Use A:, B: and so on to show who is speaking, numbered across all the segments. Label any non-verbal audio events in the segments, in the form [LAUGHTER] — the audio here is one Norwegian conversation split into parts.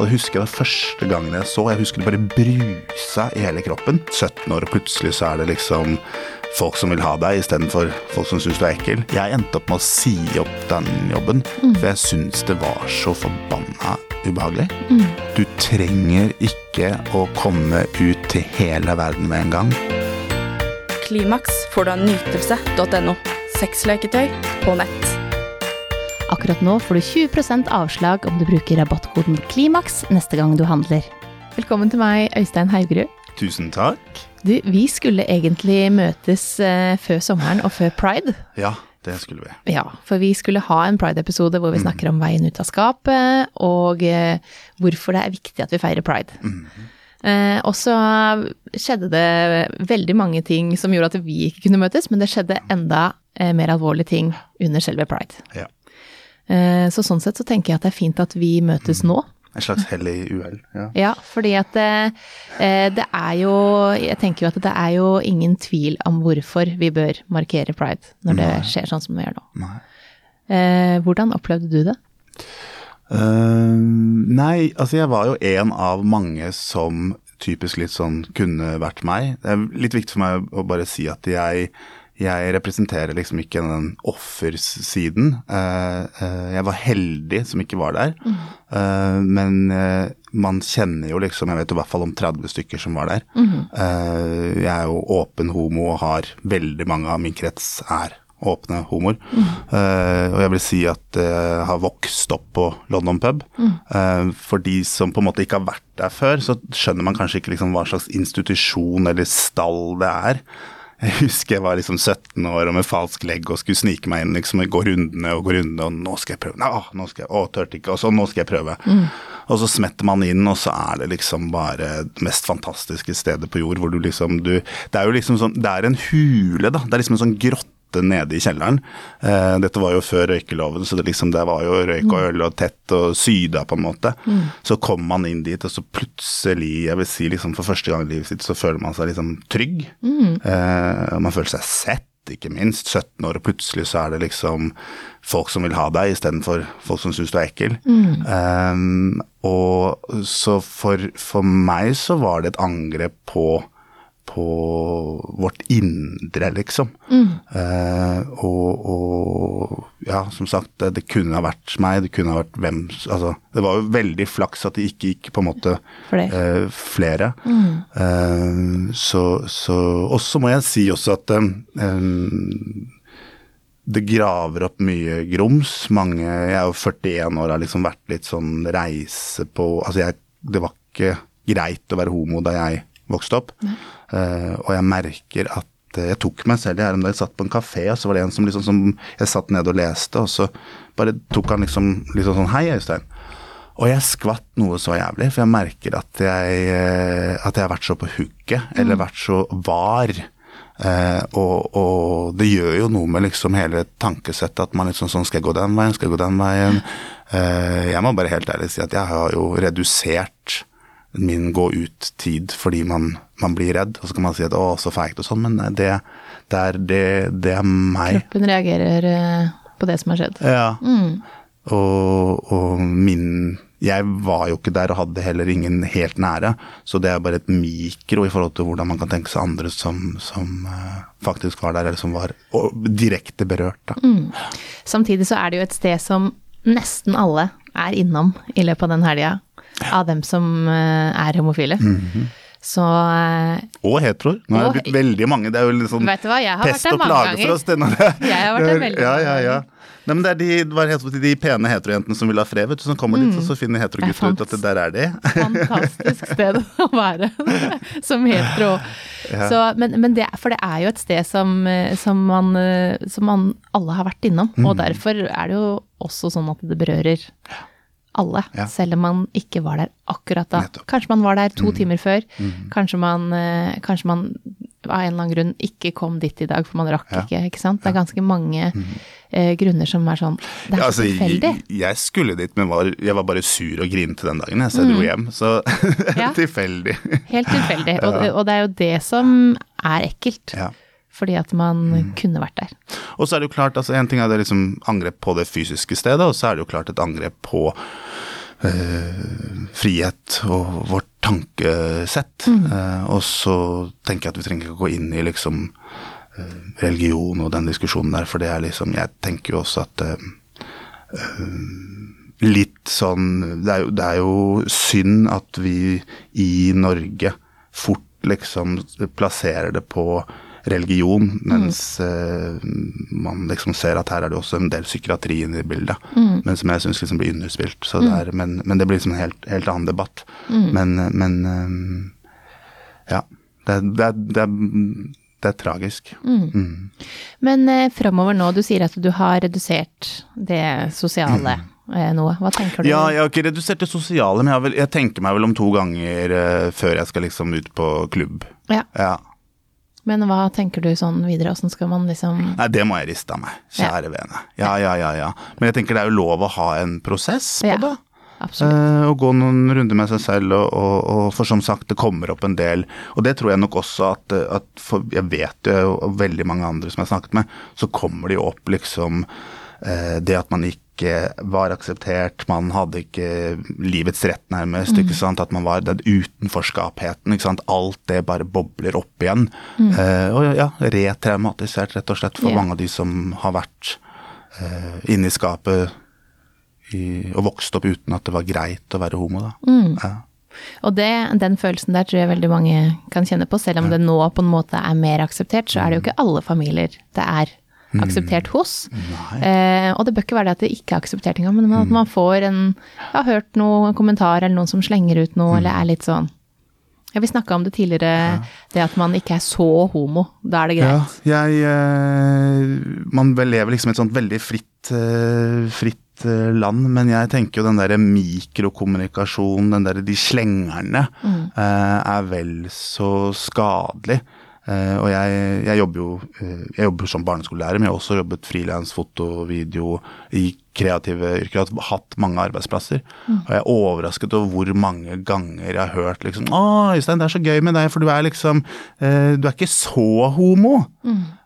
A: Og jeg husker det første gangen jeg så, jeg husker det bare brusa i hele kroppen. 17 år, og plutselig så er det liksom folk som vil ha deg, istedenfor folk som syns du er ekkel. Jeg endte opp med å si opp den jobben, for jeg syns det var så forbanna ubehagelig. Du trenger ikke å komme ut til hele verden med en gang.
B: Klimaks får du av nytelse.no. Sexleketøy på nett.
C: Akkurat nå får du 20% avslag om du bruker rabattkoden KLIMAKS neste gang du handler. Velkommen til meg, Øystein Haugerud.
A: Tusen takk.
C: Du, vi skulle egentlig møtes eh, før sommeren og før pride.
A: Ja, det skulle vi.
C: Ja, for vi skulle ha en pride-episode hvor vi snakker om veien ut av skapet, og eh, hvorfor det er viktig at vi feirer pride. Eh, og så skjedde det veldig mange ting som gjorde at vi ikke kunne møtes, men det skjedde enda eh, mer alvorlige ting under selve pride.
A: Ja.
C: Eh, så sånn sett så tenker jeg at det er fint at vi møtes nå.
A: En slags hellig uhell. Ja.
C: Ja, fordi at eh, eh, det er jo Jeg tenker jo at det er jo ingen tvil om hvorfor vi bør markere pride når det skjer sånn som vi gjør nå.
A: Nei.
C: Hvordan opplevde du det?
A: Uh, nei, altså jeg var jo en av mange som typisk litt sånn kunne vært meg. Det er litt viktig for meg å bare si at jeg, jeg representerer liksom ikke den offersiden. Eh, eh, jeg var heldig som ikke var der. mm. men eh, man kjenner jo liksom, jeg vet i hvert fall om 30 stykker som var der. Mm. jeg er jo åpen homo og har veldig mange av min krets er åpne homoer. Mm. og jeg vil si at jeg har vokst opp på London pub. Eh, for de som på en måte ikke har vært der før, så skjønner man kanskje ikke liksom hva slags institusjon eller stall det er. Jeg husker jeg var liksom 17 år og med falsk legg og skulle snike meg inn liksom, gå rundene og gå rundene, og nå skal jeg prøve. Nå, nå skal jeg, å, tørte ikke, og så nå skal jeg prøve. Og så smetter man inn, og så er det liksom bare det mest fantastiske stedet på jord hvor du liksom du Det er jo liksom sånn Det er en hule, da. Det er liksom en sånn grotte nede i kjelleren. Eh, dette var jo før røykeloven, så det, liksom, det var jo røyk og øl og tett og syda på en måte. Så kom man inn dit, og så plutselig, jeg vil si liksom for første gang i livet sitt, så føler man seg liksom trygg. Eh, man føler seg sett. Ikke minst 17 år, og plutselig så er det liksom folk som vil ha deg, istedenfor folk som syns du er ekkel. Eh, og så for, for meg så var det et angrep på på vårt indre, liksom. Eh, og, og ja, som sagt, det, kunne ha vært meg, det kunne ha vært hvem Altså, det var jo veldig flaks at det ikke gikk på en måte
C: Flere.
A: eh, flere. Eh, så, så Og så må jeg si også at eh, det graver opp mye grums. Mange Jeg er jo 41 år har liksom vært litt sånn reise på Altså, jeg, det var ikke greit å være homo da jeg vokste opp. Eh, og jeg merker at eh, jeg tok meg selv i her om dagen. Jeg satt på en kafé, og så var det en som liksom som Jeg satt ned og leste, og så bare tok han liksom liksom sånn Hei, Øystein. Og jeg skvatt noe så jævlig, for jeg merker at jeg, eh, at jeg har vært så på hugget, eller vært så var. Eh, og, og det gjør jo noe med liksom hele tankesettet, at man liksom sånn Skal jeg gå den veien, skal jeg gå den veien? Eh, jeg må bare helt ærlig si at jeg har jo redusert min gå ut-tid fordi man, man blir redd. Og så kan man si at å, så feigt og sånn, men det, det, er, det, det er meg.
C: Kroppen reagerer eh, på det som har skjedd.
A: Ja. Og, og min Jeg var jo ikke der og hadde heller ingen helt nære, så det er bare et mikro i forhold til hvordan man kan tenke seg andre som, som eh, faktisk var der, eller som var direkte berørt. Da.
C: Samtidig så er det jo et sted som nesten alle er innom i løpet av den helga, av dem som eh, er homofile. Så eh,
A: Og heteroer. Nå er det blitt veldig mange. Det er jo litt sånn pest og plage for oss. Denne. [LAUGHS]
C: Jeg har vært der veldig
A: ja, ja, ja. Nei, men det er de, det, de pene heterojentene som vil ha fred, vet du, som kommer dit, og så finner heterogutter ut at det der er de.
C: fantastisk sted [LAUGHS] å være [LAUGHS] som hetero. Så, men, men det, for det er jo et sted som, eh, som, man, som man alle har vært innom,
A: Mm.
C: og derfor er det jo også sånn at det berører alle,
A: Ja.
C: selv om man ikke var der akkurat da.
A: Nettopp. Mm.
C: Kanskje man var der to timer før, kanskje, man, eh, kanskje man av en eller annen grunn ikke kom dit i dag, for man rakk
A: Ja. Mm.
C: ikke, ikke sant? Det er ganske mange eh, grunner som er sånn, det er
A: Ja, altså,
C: tilfeldig.
A: jeg, jeg skulle dit, men var, jeg var bare sur og grinete den dagen, jeg, så jeg dro hjem. Så [LAUGHS]
C: Mm.
A: Tilfeldig.
C: Helt tilfeldig. Og, [LAUGHS] og det er jo det som er ekkelt.
A: Ja.
C: Fordi at man
A: Mm.
C: kunne vært der.
A: Og så er det jo klart, altså en ting er det liksom angrep på det fysiske stedet, og så er det jo klart et angrep på eh, frihet og vårt tankesett. Eh, og så tenker jeg at vi trenger ikke å gå inn i liksom eh, religion og den diskusjonen der, for det er liksom Jeg tenker jo også at eh, eh, litt sånn det er, jo, det er jo synd at vi i Norge fort liksom plasserer det på religion, mens eh, man liksom ser at her er det også en del psykiatri inne i bildet, men som jeg syns liksom blir underspilt. Så det er, men, men det blir liksom en helt, helt annen debatt. Men, men eh, ja. Det, det, det, det er tragisk. Mm.
C: Men eh, framover nå, du sier at du har redusert det sosiale eh, noe. Hva tenker du?
A: Ja, jeg har ikke redusert det sosiale, men jeg, vel, jeg tenker meg vel om to ganger eh, før jeg skal liksom ut på klubb.
C: Ja.
A: Ja.
C: Men hva tenker du sånn videre, åssen skal man liksom
A: Nei, det må jeg riste av meg. Kjære vene. Ja, ja, ja, ja. Men jeg tenker det er jo lov å ha en prosess på
C: Ja.
A: det.
C: Absolutt.
A: Eh, og gå noen runder med seg selv, og, og, og for som sagt, det kommer opp en del. Og det tror jeg nok også at, at for jeg vet jo, og veldig mange andre som jeg har snakket med, så kommer det jo opp liksom eh, det at man ikke var akseptert, man hadde ikke livets rett nærmest, ikke sant. At man var den utenforskapheten, ikke sant. Alt det bare bobler opp igjen. Eh, og ja, retraumatisert rett og slett for
C: yeah.
A: mange av de som har vært eh, inne i skapet i, og vokst opp uten at det var greit å være homo, da. Ja.
C: Og det, den følelsen der tror jeg veldig mange kan kjenne på, selv om det nå på en måte er mer akseptert, så er det jo ikke alle familier det er akseptert hos. Eh, og det bør ikke være det at det ikke er akseptert engang, men at man får en Jeg har hørt noen kommentarer eller noen som slenger ut noe, eller er litt sånn Ja, vi snakka om det tidligere, det at man ikke er så homo. Da er det
A: Ja,
C: greit.
A: jeg eh, Man lever liksom i et sånt veldig fritt, eh, fritt eh, land, men jeg tenker jo den derre mikrokommunikasjonen, den derre de slengerne, eh, er vel så skadelig. Eh, og jeg, jeg jobber jo eh, jeg jobber som barneskolelærer, men jeg har også jobbet frilans, foto, video i kreative yrker. Jeg har hatt mange arbeidsplasser. Og jeg er overrasket over hvor mange ganger jeg har hørt liksom Å, Øystein, det er så gøy med deg, for du er liksom eh, Du er ikke så homo.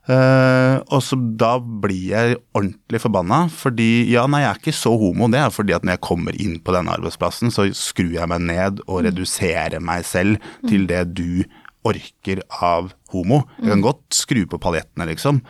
A: Eh, og så da blir jeg ordentlig forbanna, fordi ja, nei, jeg er ikke så homo. Det er fordi at når jeg kommer inn på denne arbeidsplassen, så skrur jeg meg ned og reduserer meg selv til det du orker av homo. Jeg kan godt skru på paljettene, liksom,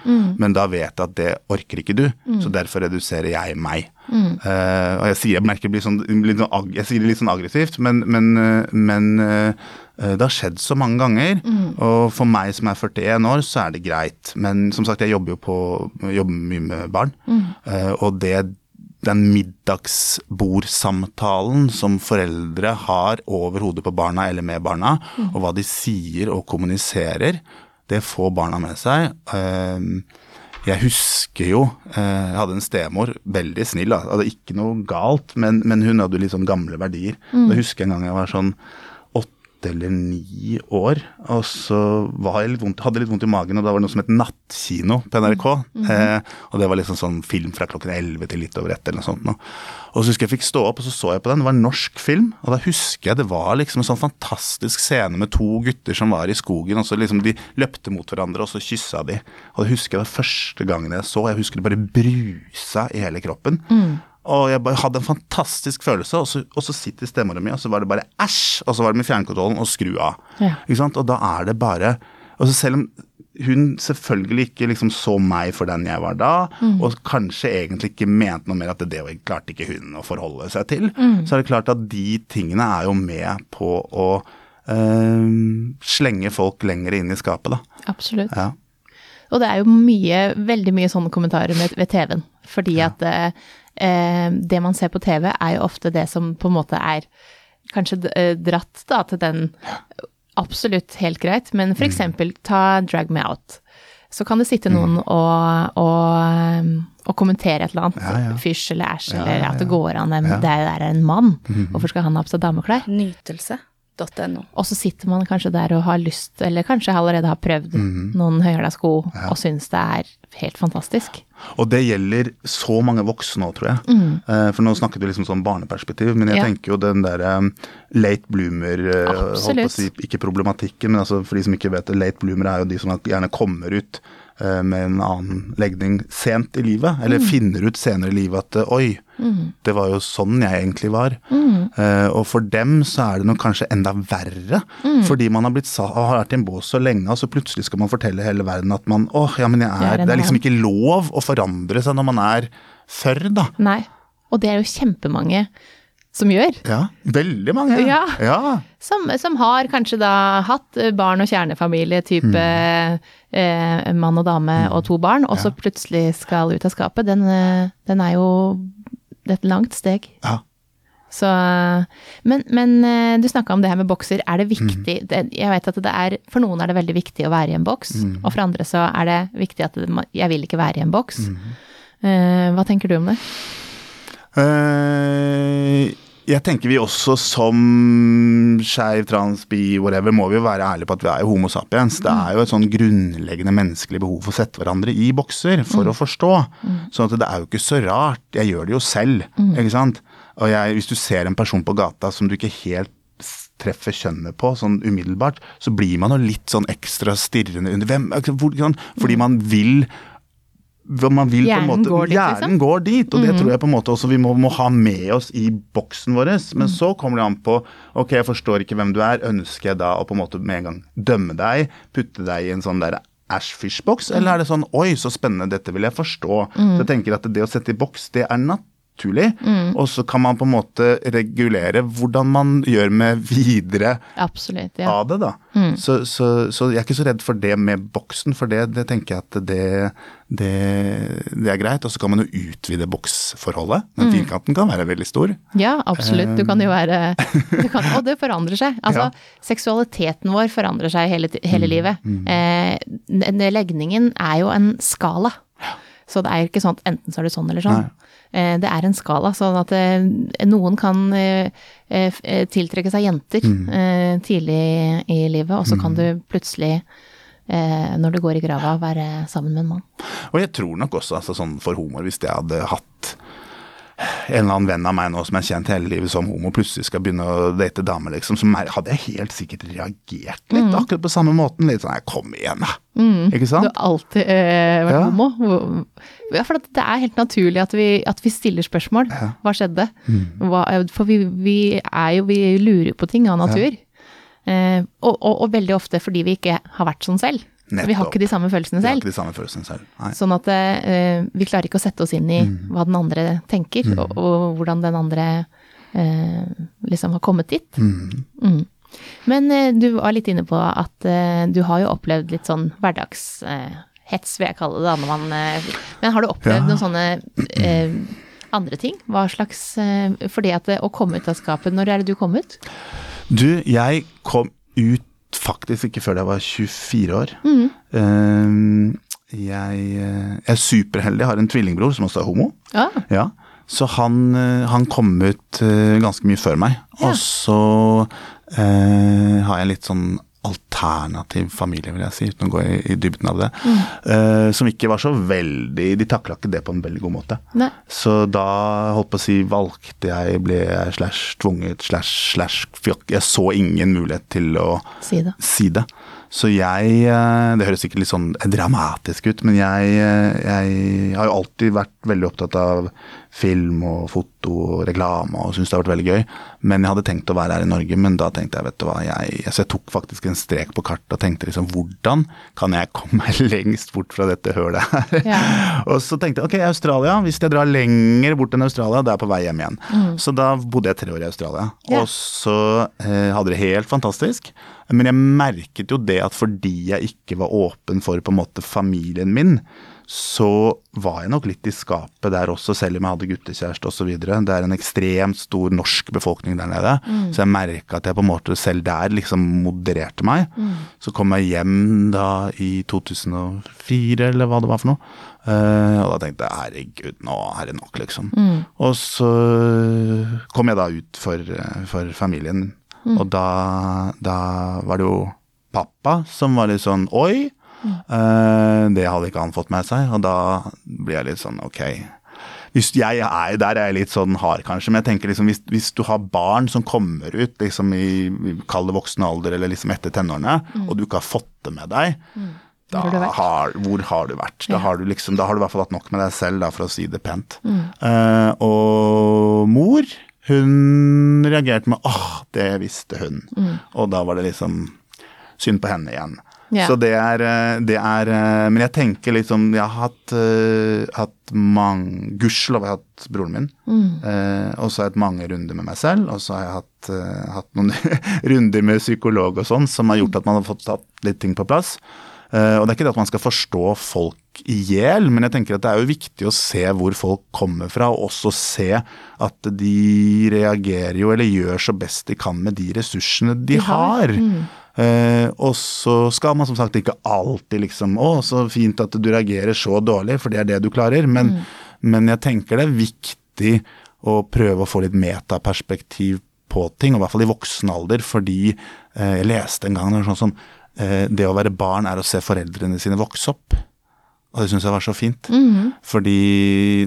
A: men da vet jeg at det orker ikke du, så derfor reduserer jeg meg. Eh, og jeg sier jeg merker det blir sånn, litt sånn jeg sier det litt sånn aggressivt, men, men, eh, men uh, det har skjedd så mange ganger. Og for meg som er 41 år, så er det greit. Men som sagt, jeg jobber jo på, jobber mye med barn. uh, og det den middagsbordsamtalen som foreldre har over hodet på barna eller med barna, og hva de sier og kommuniserer, det får barna med seg. Eh, Jeg husker jo eh, Jeg hadde en stemor, veldig snill, da. hadde ikke noe galt, men, men hun hadde sånn gamle verdier. Da husker jeg en gang jeg var sånn åtte eller ni år, og så var jeg litt vondt, hadde litt vondt i magen, og da var det noe som het Nattkino på NRK. eh, og det var liksom sånn film fra klokken 11 til litt over ett eller noe sånt. Nå. Og så husker jeg jeg fikk stå opp, og så så jeg på den. Det var en norsk film, og da husker jeg det var liksom en sånn fantastisk scene med to gutter som var i skogen, og så liksom de løpte mot hverandre, og så kyssa de. Og da husker jeg det første gangen jeg så, jeg husker det bare brusa i hele kroppen. Og jeg bare hadde en fantastisk følelse, og så, og så sitter stemora mi, og så var det bare æsj! Og så var det med fjernkontrollen og skru av.
C: Ja.
A: Ikke sant? Og da er det bare og så Selv om hun selvfølgelig ikke liksom så meg for den jeg var da, og kanskje egentlig ikke mente noe mer at det, det klarte ikke hun å forholde seg til, så er det klart at de tingene er jo med på å øh, slenge folk lenger inn i skapet, da.
C: Absolutt.
A: Ja.
C: Og det er jo mye, veldig mye sånne kommentarer med, ved TV-en. Fordi at eh, eh, det man ser på TV, er jo ofte det som på en måte er kanskje eh, dratt da til den absolutt helt greit, men for eksempel ta Drag Me Out. Så kan det sitte noen og, og, og kommentere et eller annet,
A: Ja, ja.
C: fysj eller æsj,
A: Ja,
C: eller at det
A: ja.
C: går an, det der er en mann, hvorfor skal han ha på seg dameklær?
B: Nytelse.no.
C: Og så sitter man kanskje der og har lyst, eller kanskje allerede har prøvd noen høyhæla-sko og syns det er helt fantastisk.
A: Og det gjelder så mange voksne òg, tror jeg. Mm. for nå snakket du liksom sånn barneperspektiv, men jeg
C: Mm. Ja.
A: tenker jo den derre um, late bloomer Absolutt. holdt på å si, Ikke problematikken, men altså for de som ikke vet det, late bloomer er jo de som gjerne kommer ut eh, med en annen legning sent i livet, eller finner ut senere i livet at oi, oi, det var jo sånn jeg egentlig var. Eh, og for dem så er det nok kanskje enda verre, fordi man har, blitt, har vært i en bås så lenge, og så plutselig skal man fortelle hele verden at man åh, ja, men jeg
C: er
A: det er liksom ikke lov å forandre seg når man er før, da.
C: Nei. Og det er jo kjempemange som gjør.
A: Ja, veldig mange.
C: Ja.
A: ja.
C: Som, som har kanskje da hatt eh, barn og kjernefamilie, type eh, mann og dame og to barn, og så plutselig skal ut av skapet. Den, eh, den er jo et langt steg.
A: ja.
C: Så, men, men eh, du snakka om det her med bokser. Er det viktig det, Jeg vet at det er For noen er det veldig viktig å være i en boks, og for andre så er det viktig at det, jeg vil ikke være i en boks. Eh, hva tenker du om det?
A: Eh, jeg tenker vi også som skeiv, trans, bi, whatever, må vi jo være ærlige på at vi er jo homo sapiens. Det er jo et sånn grunnleggende menneskelig behov for å sette hverandre i bokser for å forstå. Sånn at det er jo ikke så rart. Jeg gjør det jo selv, ikke sant. Og jeg, hvis du ser en person på gata som du ikke helt treffer kjønnet på sånn umiddelbart, så blir man jo litt sånn ekstra stirrende under hvem, sånn, Fordi man vil man vil på en
C: Hjernen
A: måte,
C: går dit, liksom?
A: Hjernen går dit, og det tror jeg på en måte også vi må, må ha med oss i boksen vår. Men så kommer det an på ok, jeg forstår ikke hvem du er, ønsker jeg da å på en måte med en gang dømme deg, putte deg i en sånn der Ashfish-boks, eller er det sånn oi, så spennende, dette vil jeg forstå. Så jeg tenker at det å sette i boks, det er naturlig. Og så kan man på en måte regulere hvordan man gjør med videre
C: Absolutt. ja.
A: av det, da. Så, så, så jeg er ikke så redd for det med boksen, for det, det tenker jeg at det, det, det er greit. Og så kan man jo utvide boksforholdet. Den firkanten kan være veldig stor.
C: Ja, absolutt. Du kan jo være [LAUGHS] du kan, Og det forandrer seg. Altså,
A: Ja.
C: seksualiteten vår forandrer seg hele, hele livet. Eh, legningen er jo en skala. Så det er ikke sånn at enten så er det sånn eller sånn. Eh, det er en skala, sånn at eh, noen kan eh, eh, eh, tiltrekke seg jenter mm. tidlig i livet, og så kan du plutselig, eh, når du går i grava, være sammen med en mann.
A: Og jeg tror nok også, altså sånn for humor, hvis jeg hadde hatt en eller annen venn av meg nå som er kjent hele livet som homo, plutselig skal begynne å date damer, liksom, så hadde jeg helt sikkert reagert litt, akkurat på samme måten. Litt sånn, kom igjen, da. Ikke
C: Du har alltid eh, vært
A: Ja.
C: homo. Ja, for det er helt naturlig at vi, at vi stiller spørsmål. Hva skjedde?
A: Mm.
C: Hva, for vi, vi er jo Vi lurer på ting av natur. Eh, og, og, og veldig ofte fordi vi ikke har vært sånn selv. Vi har ikke de samme følelsene
A: har
C: selv.
A: ikke de samme følelsene selv. Nei.
C: Sånn at uh, vi klarer ikke å sette oss inn i
A: Mm.
C: hva den andre tenker, og, og hvordan den andre uh, liksom har kommet dit. Mm. Men uh, du var litt inne på at du har jo opplevd litt sånn hverdagshets, vil jeg kalle det da, når man Men har du opplevd
A: Ja.
C: noen sånne andre ting? Hva slags For det at å komme ut av skapet, når er det du kom ut?
A: Du, jeg kom ut faktisk ikke før jeg var 24 år.
C: Mm.
A: Uh, jeg, eh, jeg er superheldig, jeg har en tvillingbror som også er homo.
C: Ja.
A: Ja, så han, eh, han kom ut eh, ganske mye før meg.
C: Ja.
A: Og så har jeg litt sånn alternativ familie, vil jeg si, uten å gå i, i dybden av det.
C: Mm.
A: Uh, som ikke var så veldig De takla ikke det på en veldig god måte.
C: Nei.
A: Så da, holdt på å si, valgte jeg, ble jeg slash tvunget, slash slash Jeg så ingen mulighet til å
C: Si det.
A: si det. Så jeg eh, Det høres sikkert litt sånn dramatisk ut, men jeg, eh, jeg har jo alltid vært veldig opptatt av film og foto og reklame og syntes det har vært veldig gøy. Men jeg hadde tenkt å være her i Norge, men da tenkte jeg, vet du hva, jeg, så jeg tok faktisk en strek på kartet og tenkte liksom hvordan kan jeg komme meg [LAUGHS] lengst bort fra dette hølet her?
C: Ja. [LAUGHS]
A: og så tenkte jeg ok, Australia, hvis jeg drar lenger bort enn Australia, da er jeg på vei hjem igjen. Så da bodde jeg tre år i Australia.
C: Ja.
A: Og så eh, hadde det helt fantastisk. Men jeg merket jo det at fordi jeg ikke var åpen for på en måte familien min, så var jeg nok litt i skapet der også, selv om jeg hadde guttekjæreste osv. Det er en ekstremt stor norsk befolkning der nede. Så jeg merka at jeg på en måte selv der liksom modererte meg. Så kom jeg hjem da i 2004, eller hva det var for noe. Uh, og da tenkte jeg herregud, nå er det nok, liksom. Og så kom jeg da ut for, for familien, og da, da var det jo pappa som var litt sånn oi. Eh, det hadde ikke han fått med seg, og da blir jeg litt sånn ok. Hvis jeg er der er jeg litt sånn hard, kanskje, men jeg tenker liksom hvis, hvis du har barn som kommer ut liksom i i kall voksen alder eller liksom etter tenårene, og du ikke har fått det med deg, da
C: Hvor har
A: hvor har du vært? Da har du liksom, da har du i hvert fall hatt nok med deg selv, da, for å si det pent.
C: Mm.
A: Uh, og mor, hun reagerte med 'åh, det visste hun'.
C: Mm.
A: Og da var det liksom synd på henne igjen.
C: Ja.
A: Så det er, eh, det er eh, Men jeg tenker liksom Jeg har hatt, uh, hatt mange Gudskjelov har jeg hatt broren min.
C: Mm.
A: Uh, og så har jeg hatt mange runder med meg selv. Og så har jeg hatt, uh, hatt noen [LAUGHS] runder med psykolog og sånn, som har gjort at man har fått tatt litt ting på plass. Og det er ikke det at man skal forstå folk i hjel, men jeg tenker at det er jo viktig å se hvor folk kommer fra, og også se at de reagerer jo, eller gjør så best de kan med de ressursene de,
C: De har.
A: har. Eh, og så skal man som sagt ikke alltid liksom Å, så fint at du reagerer så dårlig, for det er det du klarer. Men, men jeg tenker det er viktig å prøve å få litt metaperspektiv på ting, og i hvert fall i voksen alder, fordi eh, jeg leste en gang noe sånt som eh, det å være barn er å se foreldrene sine vokse opp. Og det syns jeg var så fint. Fordi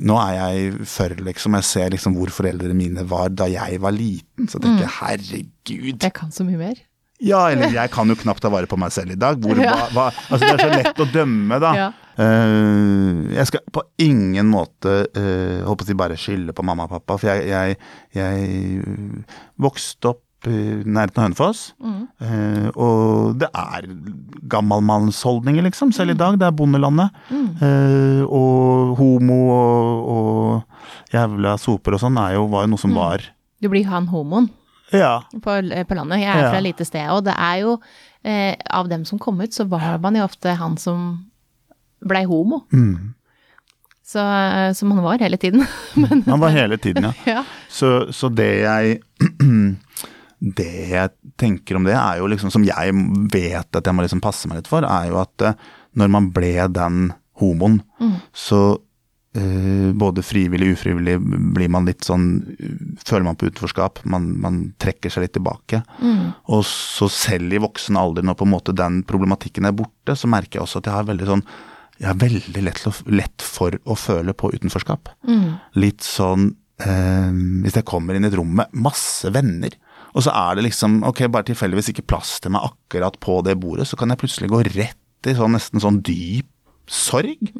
A: nå er jeg før, liksom. Jeg ser liksom hvor foreldrene mine var da jeg var liten. Så tenker jeg herregud.
C: Jeg kan så mye mer.
A: Ja, eller jeg kan jo knapt ta vare på meg selv i dag. Hvor, [LAUGHS]
C: Ja.
A: hva, hva, altså det er så lett å dømme, da.
C: Ja.
A: Uh, jeg skal på ingen måte uh, håper de å si bare skylde på mamma og pappa, for jeg, jeg, jeg vokste opp nærheten av Hønefoss. Eh, og det er gammalmannsholdninger, liksom, selv i dag. Det er bondelandet. Eh, og homo og, og jævla soper og sånn var jo noe som var
C: Du blir han homoen
A: Ja.
C: på, på landet. Jeg er
A: Ja.
C: fra et lite sted, og det er jo eh, Av dem som kom ut, så var man jo ofte han som blei homo.
A: Mm.
C: Så, eh, som han var hele tiden. [LAUGHS] Men
A: Han var hele tiden, ja. [LAUGHS]
C: ja.
A: Så, så det jeg [CLEARS THROAT] Det jeg tenker om det, er jo liksom Som jeg vet at jeg må liksom passe meg litt for, er jo at eh, når man ble den homoen, så eh, både frivillig og ufrivillig blir man litt sånn Føler man på utenforskap. Man, man trekker seg litt tilbake. Og så selv i voksen alder, når på en måte den problematikken er borte, så merker jeg også at jeg har veldig sånn jeg har veldig lett, lett for å føle på utenforskap. Litt sånn eh, Hvis jeg kommer inn i et rom med masse venner, og så er det liksom ok, bare tilfeldigvis ikke plass til meg akkurat på det bordet, så kan jeg plutselig gå rett i sånn nesten sånn dyp sorg.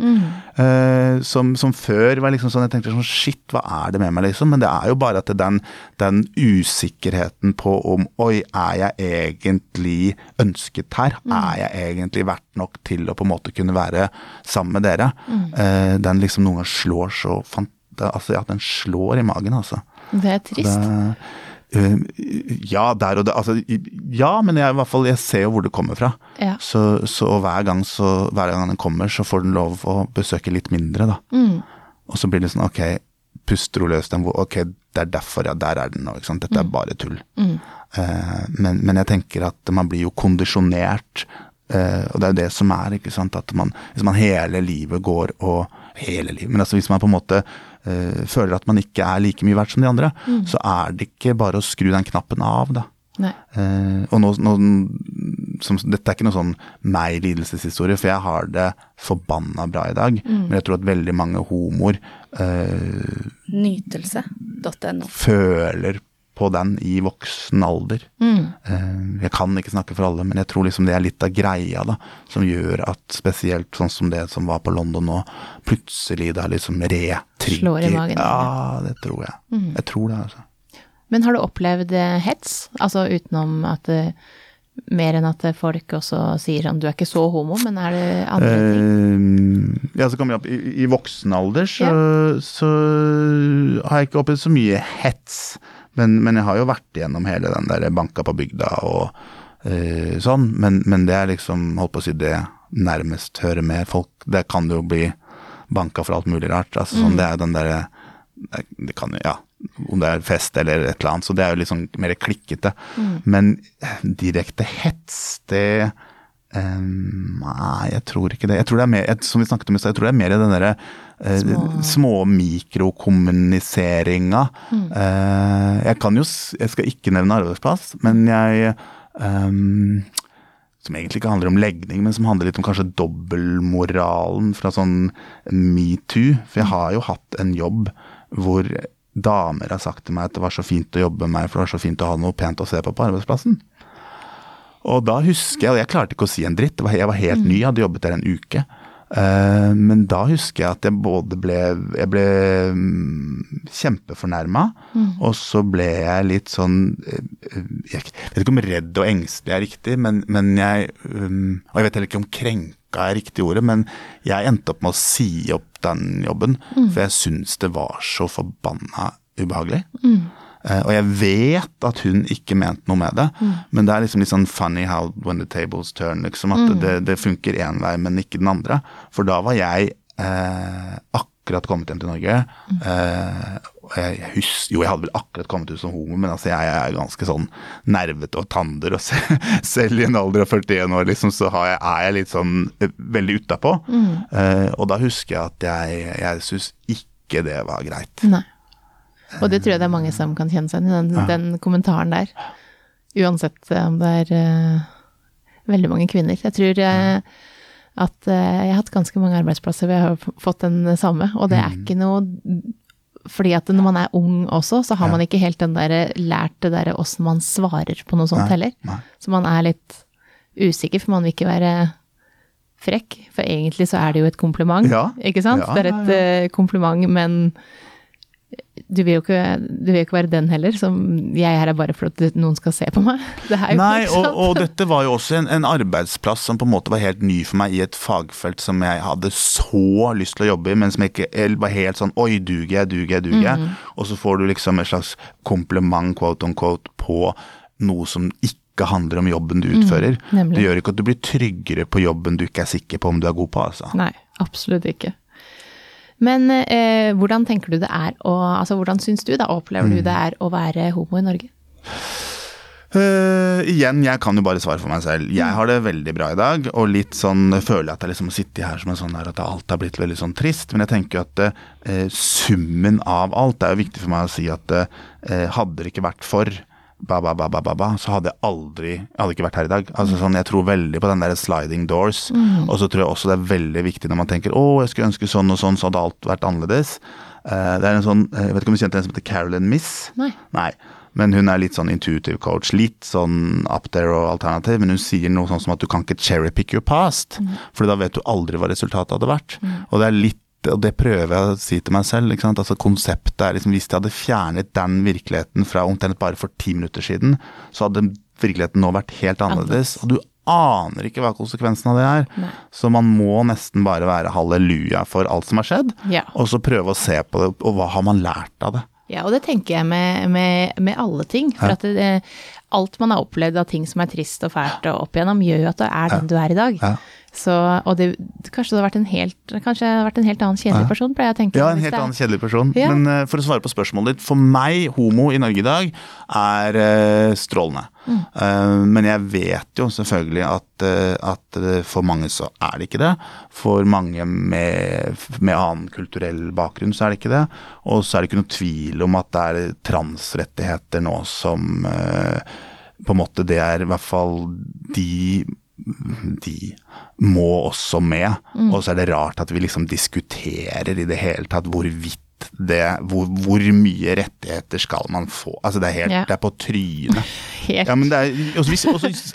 A: Eh, som, som før var liksom sånn Jeg tenkte sånn shit, hva er det med meg, liksom? Men det er jo bare at den, den usikkerheten på om oi, er jeg egentlig ønsket her? Er jeg egentlig verdt nok til å på en måte kunne være sammen med dere? Eh, den liksom noen ganger slår så fant... Altså, ja, den slår i magen, altså.
C: Det er trist.
A: Det, ja, der og der. Altså, ja, men jeg, i hvert fall, jeg ser jo hvor det kommer fra.
C: Ja.
A: Så, så hver, gang så hver gang den kommer, så får den lov å besøke litt mindre, da.
C: Mm.
A: Og så blir det sånn, ok, puster hun løs den Ok, det er derfor, ja, der er den nå. Dette er bare tull. Eh, men, men jeg tenker at man blir jo kondisjonert, eh, og det er jo det som er, ikke sant. At man, hvis man hele livet går og Hele livet, men altså hvis man på en måte eh, føler at man ikke er like mye verdt som de andre, så er det ikke bare å skru den knappen av, da. Eh, og nå, nå som, Dette er ikke noe sånn meg-lidelseshistorie, for jeg har det forbanna bra i dag. Men jeg tror at veldig mange homoer eh,
B: Nytelse.no.
A: føler på den i voksen alder. Mm. jeg kan ikke snakke for alle, men jeg tror liksom det er litt av greia da, som gjør at spesielt sånn som det som var på London nå, plutselig er liksom retrigger.
C: Slår i magen.
A: Ja, det tror jeg. Jeg tror det, altså.
C: Men har du opplevd eh, hets? Altså utenom at det, Mer enn at folk også sier sånn Du er ikke så homo, men er det andre ting?
A: Uh, ja, så kommer jeg opp i, i voksen alder, så, så har jeg ikke opplevd så mye hets. Men, men jeg har jo vært igjennom hele den der banka på bygda og uh, sånn. Men, men det er liksom, holdt på å si, det nærmest hører med. Folk, det kan jo bli banka for alt mulig rart. Altså sånn, det er den derre det kan jo, ja, om det er fest eller et eller annet, så det er jo liksom mer klikkete. Men eh, direkte hets, det eh, Nei, jeg tror ikke det. Jeg tror det er mer, jeg, som vi snakket om i sted, jeg tror det er mer i den derre uh,
C: Små-
A: mikrokommuniseringa. Uh, jeg kan jo Jeg skal ikke nevne arbeidsplass, men jeg um, som egentlig ikke handler om legning, men som handler litt om kanskje dobbeltmoralen fra sånn metoo. For jeg har jo hatt en jobb hvor damer har sagt til meg at det var så fint å jobbe med meg, for det var så fint å ha noe pent å se på på arbeidsplassen. Og da husker jeg, og jeg klarte ikke å si en dritt, jeg var helt ny, jeg hadde jobbet der en uke. Uh, men da husker jeg at jeg både ble Jeg ble um, kjempefornærma, mm. og så ble jeg litt sånn uh, Jeg vet ikke om redd og engstelig er riktig, men, men jeg um, Og jeg vet heller ikke om krenka er riktig ordet, men jeg endte opp med å si opp den jobben. Mm. For jeg syns det var så forbanna ubehagelig. Mm. Uh, og jeg vet at hun ikke mente noe med det, mm. men det er liksom litt sånn funny how when the tables turn, liksom. At mm. det, det, funker én vei, men ikke den andre. For da var jeg eh, akkurat kommet hjem til Norge. Mm. Eh, jeg, husker, jo, jeg hadde vel akkurat kommet ut som homo, men altså jeg, er ganske sånn nervete og tander. Og [LAUGHS] selv i en alder av 41 år, liksom, så jeg, er jeg litt sånn veldig utapå. Mm. og da husker jeg at jeg, jeg syns ikke det var greit.
C: Nei. Og det tror jeg det er mange som kan kjenne seg igjen i, den, den, kommentaren der. Uansett om det er uh, veldig mange kvinner. Jeg tror uh, at uh, jeg har hatt ganske mange arbeidsplasser hvor jeg har fått den samme, og det er mm. ikke noe fordi at når man er ung også, så har man ikke helt den der, lært det derre åssen man svarer på noe sånt nei, heller. Nei. Så man er litt usikker, for man vil ikke være frekk. For egentlig så er det jo et kompliment, ja. ikke sant? Ja, det er et kompliment, men du vil jo ikke, du vil ikke være den heller, som jeg her er bare for at noen skal se på meg. [LAUGHS]
A: Nei, og, og, dette var jo også en, en, arbeidsplass som på en måte var helt ny for meg, i et fagfelt som jeg hadde så lyst til å jobbe i, men som jeg ikke var helt sånn Oi, duger jeg, duger jeg, duger jeg? Mm. Og så får du liksom et slags kompliment, quote on quote, på noe som ikke handler om jobben du utfører. Mm, det gjør ikke at du blir tryggere på jobben du ikke er sikker på om du er god på, altså.
C: Nei, absolutt ikke. Men eh, hvordan tenker du det er å Altså hvordan syns du da, opplever mm. du det er å være homo i Norge?
A: Uh, igjen, jeg kan jo bare svare for meg selv. Jeg mm. har det veldig bra i dag, og litt sånn føler jeg at jeg liksom sitter her som en sånn der at alt har blitt veldig sånn trist. Men jeg tenker jo at uh, summen av alt Det er jo viktig for meg å si at uh, hadde det ikke vært for ba, ba, ba, ba, ba, så hadde jeg aldri Jeg hadde ikke vært her i dag. Altså sånn, Jeg tror veldig på den der sliding doors. Mm. Og så tror jeg også det er veldig viktig når man tenker å, jeg skulle ønske sånn og sånn, så hadde alt vært annerledes. Uh, det er en sånn, Jeg vet ikke om du kjente en som heter Carolyn Miss?
C: Nei.
A: Nei. Men hun er litt sånn intuitive coach. Litt sånn up there og alternativ. Men hun sier noe sånn som at du kan ikke cherry pick your past. Mm. For da vet du aldri hva resultatet hadde vært. Mm. Og det er litt og det prøver jeg å si til meg selv. Altså Konseptet er liksom Hvis jeg hadde fjernet den virkeligheten fra omtrent bare for ti minutter siden, så hadde virkeligheten nå vært helt annerledes. Og du aner ikke hva konsekvensen av det er. Nei. Så man må nesten bare være halleluja for alt som har skjedd, ja. og så prøve å se på det, og hva har man lært av det.
C: Ja, og det tenker jeg med, med, med alle ting. For ja. at det, alt man har opplevd av ting som er trist og fælt og opp igjennom, gjør jo at du er den du er i dag. Ja. Så, og det, kanskje det har vært en helt, kanskje vært en helt annen kjedelig person, pleier jeg å tenke.
A: Ja, en helt annen kjedelig person. Ja. Men uh, for å svare på spørsmålet ditt. For meg, homo i Norge i dag, er uh, strålende. Mm. Uh, men jeg vet jo selvfølgelig at, at, for mange så er det ikke det. For mange med, med, annen kulturell bakgrunn så er det ikke det. Og så er det ikke noe tvil om at det er transrettigheter nå som på en måte det er i hvert fall de de må også med. Mm. Og så er det rart at vi liksom diskuterer i det hele tatt hvorvidt det hvor, hvor, mye rettigheter skal man få? Altså det er helt yeah. Det er på trynet. [LAUGHS] helt. Ja, men det er, og så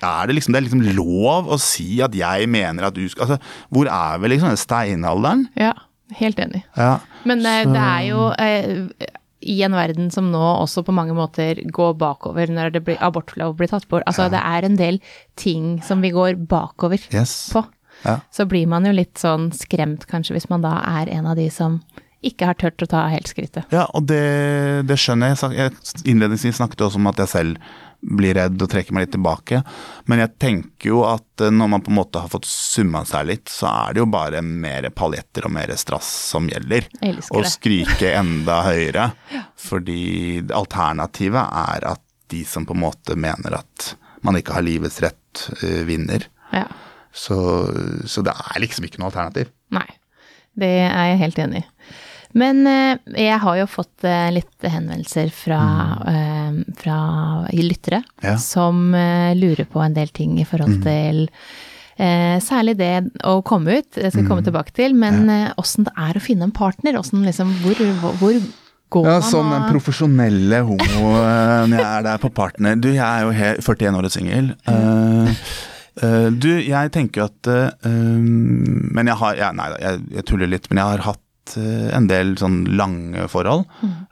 A: er det liksom det er liksom lov å si at jeg mener at du skal Altså, hvor er vi liksom? Steinalderen?
C: Ja, helt enig. Ja, men eh, så, det er jo eh, i en verden som nå også på mange måter går bakover når det blir, abortlov blir tatt bort. Altså ja. det er en del ting som vi går bakover yes. på. Ja. Så blir man jo litt sånn skremt kanskje hvis man da er en av de som ikke har turt å ta helt skrittet.
A: Ja, og det, det skjønner jeg. jeg innledningsvis snakket også om at jeg selv blir redd og trekker meg litt tilbake. Men jeg tenker jo at eh, når man på en måte har fått summa seg litt, så er det jo bare mer paljetter og mer strass som gjelder. Og skrike enda høyere. [LAUGHS] ja. Fordi alternativet er at de som på en måte mener at man ikke har livets rett, uh, vinner. Ja. Så, så det er liksom ikke noe alternativ.
C: Nei, det er jeg helt enig i. Men eh, jeg har jo fått eh, litt henvendelser fra, mm. eh, fra lyttere ja. som lurer på en del ting i forhold mm. til særlig det å komme ut, det skal jeg komme mm. tilbake til, men åssen ja. det er å finne en partner. Liksom, hvor, hvor, går
A: Ja,
C: man
A: som den profesjonelle homoen jeg er der på partner. Du, jeg er jo 41 år og singel. Eh, eh, du, jeg tenker jo at eh, Men jeg har ja, Nei da, jeg, jeg tuller litt. Men jeg har hatt eh, en del sånn lange forhold.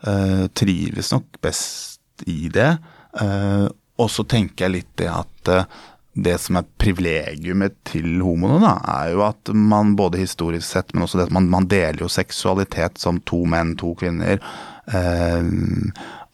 A: Eh, trives nok best i det. Uh, og så tenker jeg litt det at uh, det som er privilegiumet til homoene, da, er jo at man både historisk sett, men også det at man, man deler jo seksualitet som to menn, to kvinner. Eh,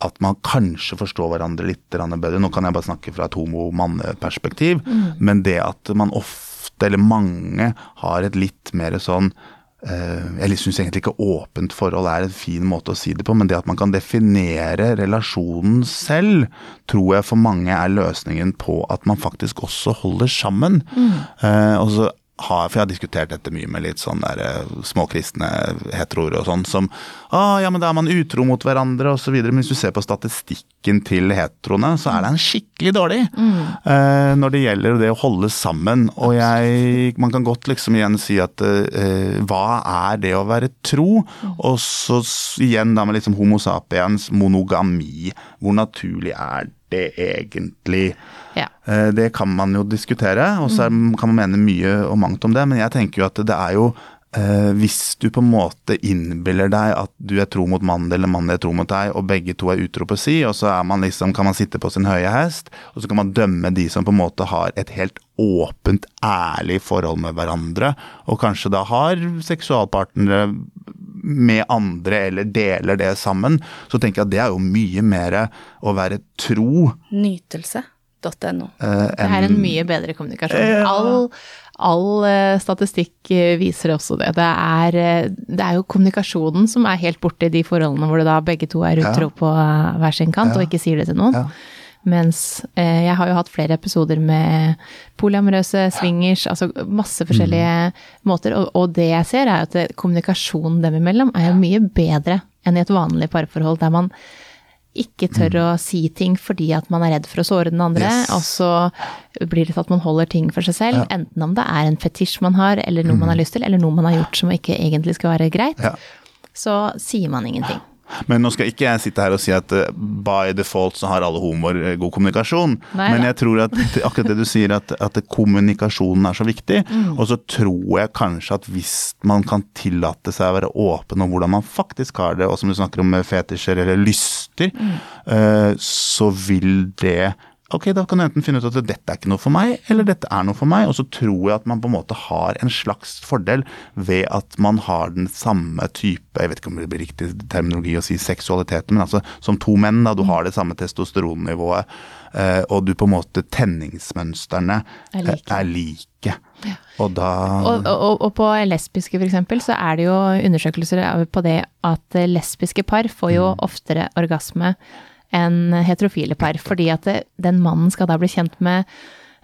A: at man kanskje forstår hverandre litt bedre. Nå kan jeg bare snakke fra et homo-manneperspektiv, men det at man ofte, eller mange, har et litt mer sånn Eh, jeg syns egentlig ikke åpent forhold er en fin måte å si det på, men det at man kan definere relasjonen selv, tror jeg for mange er løsningen på at man faktisk også holder sammen. Mm. og så har, for jeg har diskutert dette mye med litt sånn der eh, småkristne heteroer og sånn, som ah, ja, men da er man utro mot hverandre og så videre. Men hvis du ser på statistikken til heteroene, så er den skikkelig dårlig eh, når det gjelder det å holde sammen. Og jeg Man kan godt liksom igjen si at eh, hva er det å være tro? Og så igjen da med liksom homo sapiens, monogami. Hvor naturlig er det egentlig?
C: Ja.
A: Eh, Det kan man jo diskutere, og så er- kan man mene mye og mangt om det, men jeg tenker jo at det er jo eh, Hvis du på en måte innbiller deg at du er tro mot mannen eller mannen er tro mot deg, og begge to er utro på si, og så er man liksom, kan man sitte på sin høye hest, og så kan man dømme de som på en måte har et helt åpent, ærlig forhold med hverandre, og kanskje da har seksualpartnere med andre eller deler det sammen, så tenker jeg at det er jo mye mer å være tro
B: Nytelse.no.
A: Uh,
C: Det er en mye bedre kommunikasjon. All, all eh, statistikk eh, viser også det. Det er, eh, det er jo kommunikasjonen som er helt borte i de forholdene hvor det da begge to er utro på eh, hver sin kant og ikke sier det til noen.
A: Ja.
C: Mens eh, jeg har jo hatt flere episoder med polyamorøse swingers, altså masse forskjellige måter. Og, og det jeg ser, er at kommunikasjonen dem imellom er jo mye bedre enn i et vanlig parforhold, der man ikke tør å si ting fordi at man er redd for å såre den andre,
A: Yes.
C: og så blir det til at man holder ting for seg selv, enten om det er en fetisj man har, eller noe man har lyst til, eller noe man har gjort som ikke egentlig skal være greit,
A: Ja.
C: så sier man ingenting.
A: Men nå skal ikke jeg sitte her og si at eh, by default så har alle homoer eh, god kommunikasjon.
C: Nei
A: Men jeg tror at akkurat det du sier, at, at kommunikasjonen er så viktig.
C: Mm.
A: Og så tror jeg kanskje at hvis man kan tillate seg å være åpen om hvordan man faktisk har det, og som du snakker om fetisjer eller lyster,
C: Mm.
A: eh, så vil det Ok, da kan du enten finne ut at dette er ikke noe for meg, eller dette er noe for meg. Og så tror jeg at man på en måte har en slags fordel ved at man har den samme type Jeg vet ikke om det blir riktig terminologi å si seksualiteten, men altså som to menn, da. Du har det samme testosteronnivået, eh, og du på en måte Tenningsmønstrene
C: Er
A: eh,
C: like.
A: er like. Og da
C: Og, og, og på lesbiske eksempel, så er det jo undersøkelser på det at lesbiske par får jo oftere orgasme enn heterofile par, fordi at det, den mannen skal da bli kjent med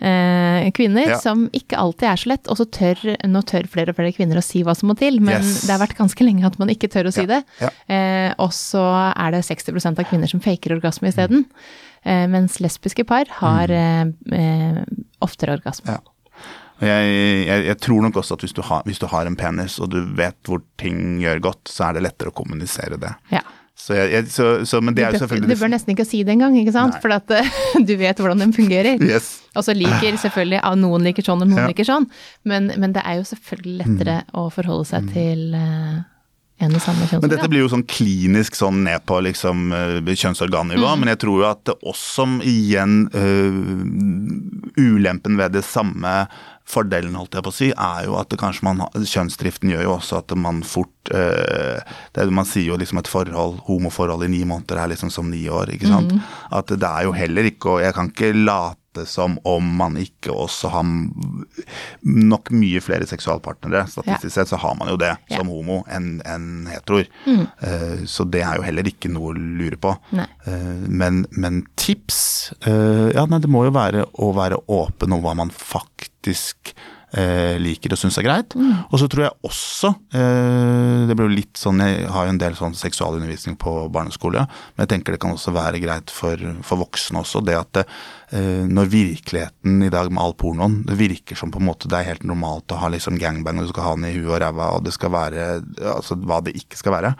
C: eh, kvinner,
A: Ja.
C: som ikke alltid er så lett, og så tør, nå tør flere og flere kvinner å si hva som må til, men
A: Yes.
C: det har vært ganske lenge at man ikke tør å si
A: Ja,
C: det. Eh, og så er det 60% av kvinner som faker orgasme isteden, eh, mens lesbiske par har eh, eh, oftere orgasme.
A: Ja. Jeg, jeg, jeg tror nok også at hvis du, har, hvis du har en penis og du vet hvor ting gjør godt, så er det lettere å kommunisere det.
C: Ja.
A: Så jeg, så, så, men det er jo selvfølgelig
C: Du bør nesten ikke si det engang, ikke sant?
A: Nei.
C: For at eh, [LAUGHS] du vet hvordan den fungerer.
A: Yes.
C: Og så liker selvfølgelig, ja, noen liker sånn og noen
A: Ja.
C: liker sånn, men, men det er jo selvfølgelig lettere å forholde seg til eh, en og samme
A: Mm. Men dette blir jo sånn klinisk sånn ned på liksom eh, kjønnsorgannivå,
C: Mm.
A: men jeg tror jo at det også igjen eh, Ulempen ved det samme fordelen, holdt jeg på å si, er jo at kanskje man Kjønnsdriften gjør jo også at man fort øh, det, Man sier jo liksom et forhold, homoforhold i ni måneder er liksom som ni år, ikke sant.
C: Mm.
A: At det er jo heller ikke Og jeg kan ikke late som om man ikke også har nok mye flere seksualpartnere. Statistisk sett så har man jo det
C: Ja.
A: som homo enn en heteroer. Eh, Så det er jo heller ikke noe å lure på. Eh, Men, men tips uh, Ja, nei, det må jo være å være åpen om hva man faktisk eh, liker og syns er greit. Og så tror jeg også eh, Det blir jo litt sånn Jeg har jo en del sånn seksualundervisning på barneskole, men jeg tenker det kan også være greit for, for voksne også. Det at eh, når virkeligheten i dag med all pornoen Det virker som på en måte det er helt normalt å ha liksom gangbang, og du skal ha den i huet og ræva, og det skal være altså hva det ikke skal være.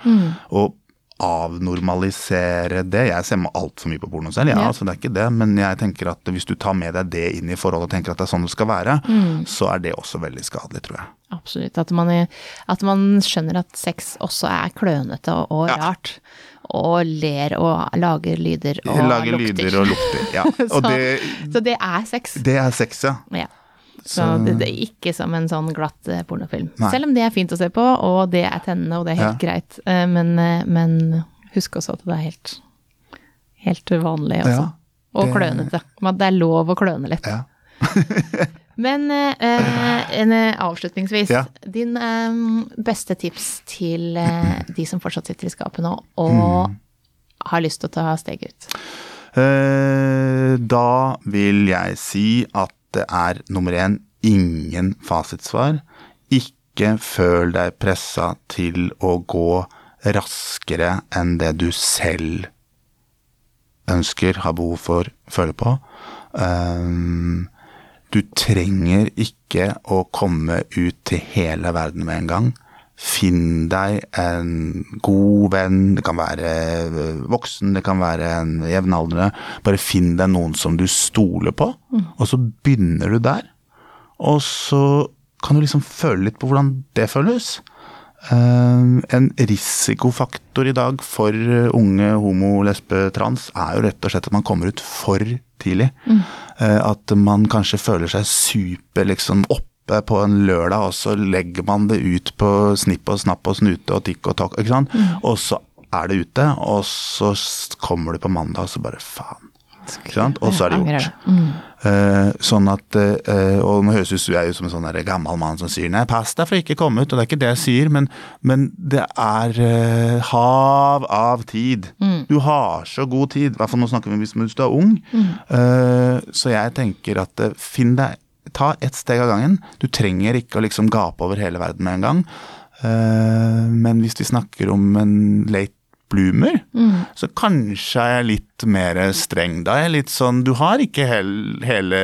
A: Og avnormalisere det. Jeg ser altfor mye på porno selv, ja,
C: Ja.
A: altså det er ikke det. Men jeg tenker at hvis du tar med deg det inn i forholdet og tenker at det er sånn det skal være,
C: Mm.
A: så er det også veldig skadelig, tror jeg.
C: Absolutt. At man, at man skjønner at sex også er klønete og, og
A: Ja.
C: rart. Og ler og lager lyder og
A: lager
C: lukter.
A: lyder og lukter. Ja. [LAUGHS]
C: Så-
A: det,
C: Så det er sex.
A: det er sex, ja.
C: Ja. Så
A: Så-
C: det, det er ikke som en sånn glatt eh, pornofilm.
A: Nei.
C: Selv om det er fint å se på, og det er tennende, og det er helt greit. Eh, Men, eh, men husk også at det er helt, helt vanlig også.
A: Ja,
C: og
A: det-
C: klønete. At det er lov å kløne litt.
A: ja. [LAUGHS] [LAUGHS]
C: Men eh, en, avslutningsvis,
A: Ja.
C: din eh, beste tips til eh, de som fortsatt sitter i skapet nå, og
A: Mm.
C: har lyst til å ta steget ut?
A: Eh, Da vil jeg si at det er nummer én ingen fasitsvar. Ikke føl deg pressa til å gå raskere enn det du selv ønsker, har behov for, føler på. Um, du trenger ikke å komme ut til hele verden med en gang. Finn deg en god venn, det kan være øh, voksen, det kan være en jevnaldrende. Bare finn deg noen som du stoler på, og så begynner du der. Og så kan du liksom føle litt på hvordan det føles. Eh, en risikofaktor i dag for eh, unge homo, lesbe, trans er jo rett og slett at man kommer ut for tidlig. Mm. at man kanskje føler seg super liksom oppe på en lørdag, og så legger man det ut på snipp og snapp og snute og tikk og takk, ikke sant. Og så er det ute, og så kommer du på mandag, og så bare faen. Ikke sant? Og så er det gjort.
C: Mm.
A: Uh, sånn at, uh, og nå høres ut som jeg er som en sånn gammel mann som sier nei, pass deg for å ikke komme ut, og det er ikke det jeg sier, men, men det er uh, hav av tid. Du har så god tid, i hvert fall nå snakker vi hvis du er ung. Eh, så jeg tenker at finn deg, ta ett steg av gangen. Du trenger ikke å liksom gape over hele verden med en gang. Eh, men hvis vi snakker om en late bloomer, så kanskje er jeg litt mer streng. Da er jeg litt sånn Du har ikke hel, hele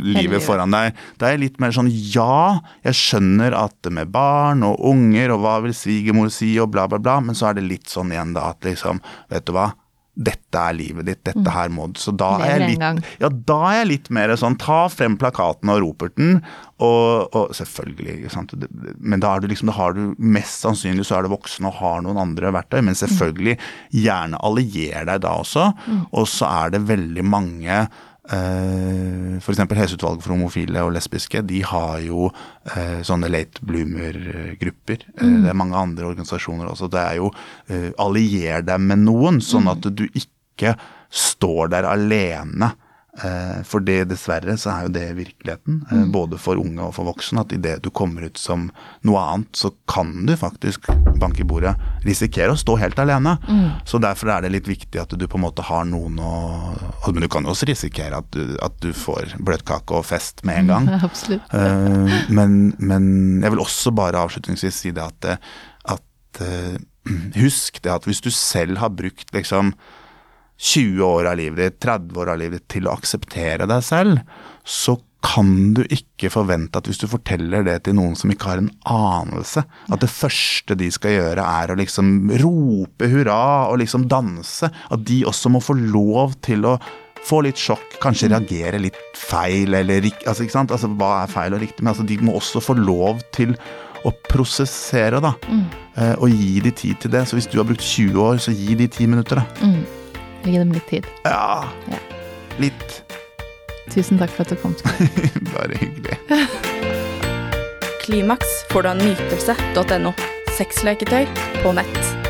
A: livet
C: livet.
A: foran deg. Da er jeg litt mer sånn ja, jeg skjønner at det med barn og unger og hva vil svigermor si og bla, bla, bla, men så er det litt sånn igjen da at liksom, vet du hva. Dette er livet ditt, dette her må du Så da er jeg litt ja, da er jeg litt mer sånn ta frem plakaten og roperten, og, og selvfølgelig, ikke sant. Men da, er du liksom, da har du mest sannsynlig så er du voksen og har noen andre verktøy, men selvfølgelig gjerne allier deg da også. Og så er det veldig mange eh, eksempel Helseutvalget for homofile og lesbiske, de har jo eh, sånne late bloomer-grupper. Mm. det er mange andre organisasjoner også. Det er jo eh, allier deg med noen, sånn at du ikke står der alene. Eh, For det dessverre så er jo det virkeligheten, eh, både for unge og for voksne, at idet du kommer ut som noe annet, så kan du faktisk, banke i bordet, risikere å stå helt alene. Så derfor er det litt viktig at du på en måte har noen å Men du kan jo også risikere at du, at du får bløtkake og fest med en gang. [LAUGHS]
C: Absolutt.
A: Eh, men, men jeg vil også bare avslutningsvis si det at, at [CLEARS THROAT] Husk det at hvis du selv har brukt liksom 20 år av livet ditt, 30 år av livet ditt til å akseptere deg selv, så kan du ikke forvente at hvis du forteller det til noen som ikke har en anelse, at det første de skal gjøre er å liksom rope hurra og liksom danse, at de også må få lov til å få litt sjokk, kanskje reagere litt feil, eller altså, ikke sant? Altså, hva er feil og riktig? Men altså, de må også få lov til å prosessere, da. Mm. og gi de tid til det. Så hvis du har brukt 20 år, så gi de 10 minutter, da.
C: Gi dem litt tid.
A: Ja.
C: Ja.
A: Litt.
C: Tusen takk for at du kom til. [LAUGHS]
A: Bare hyggelig.
B: Klimaks får du av nytelse.no. Sexleketøy på nett.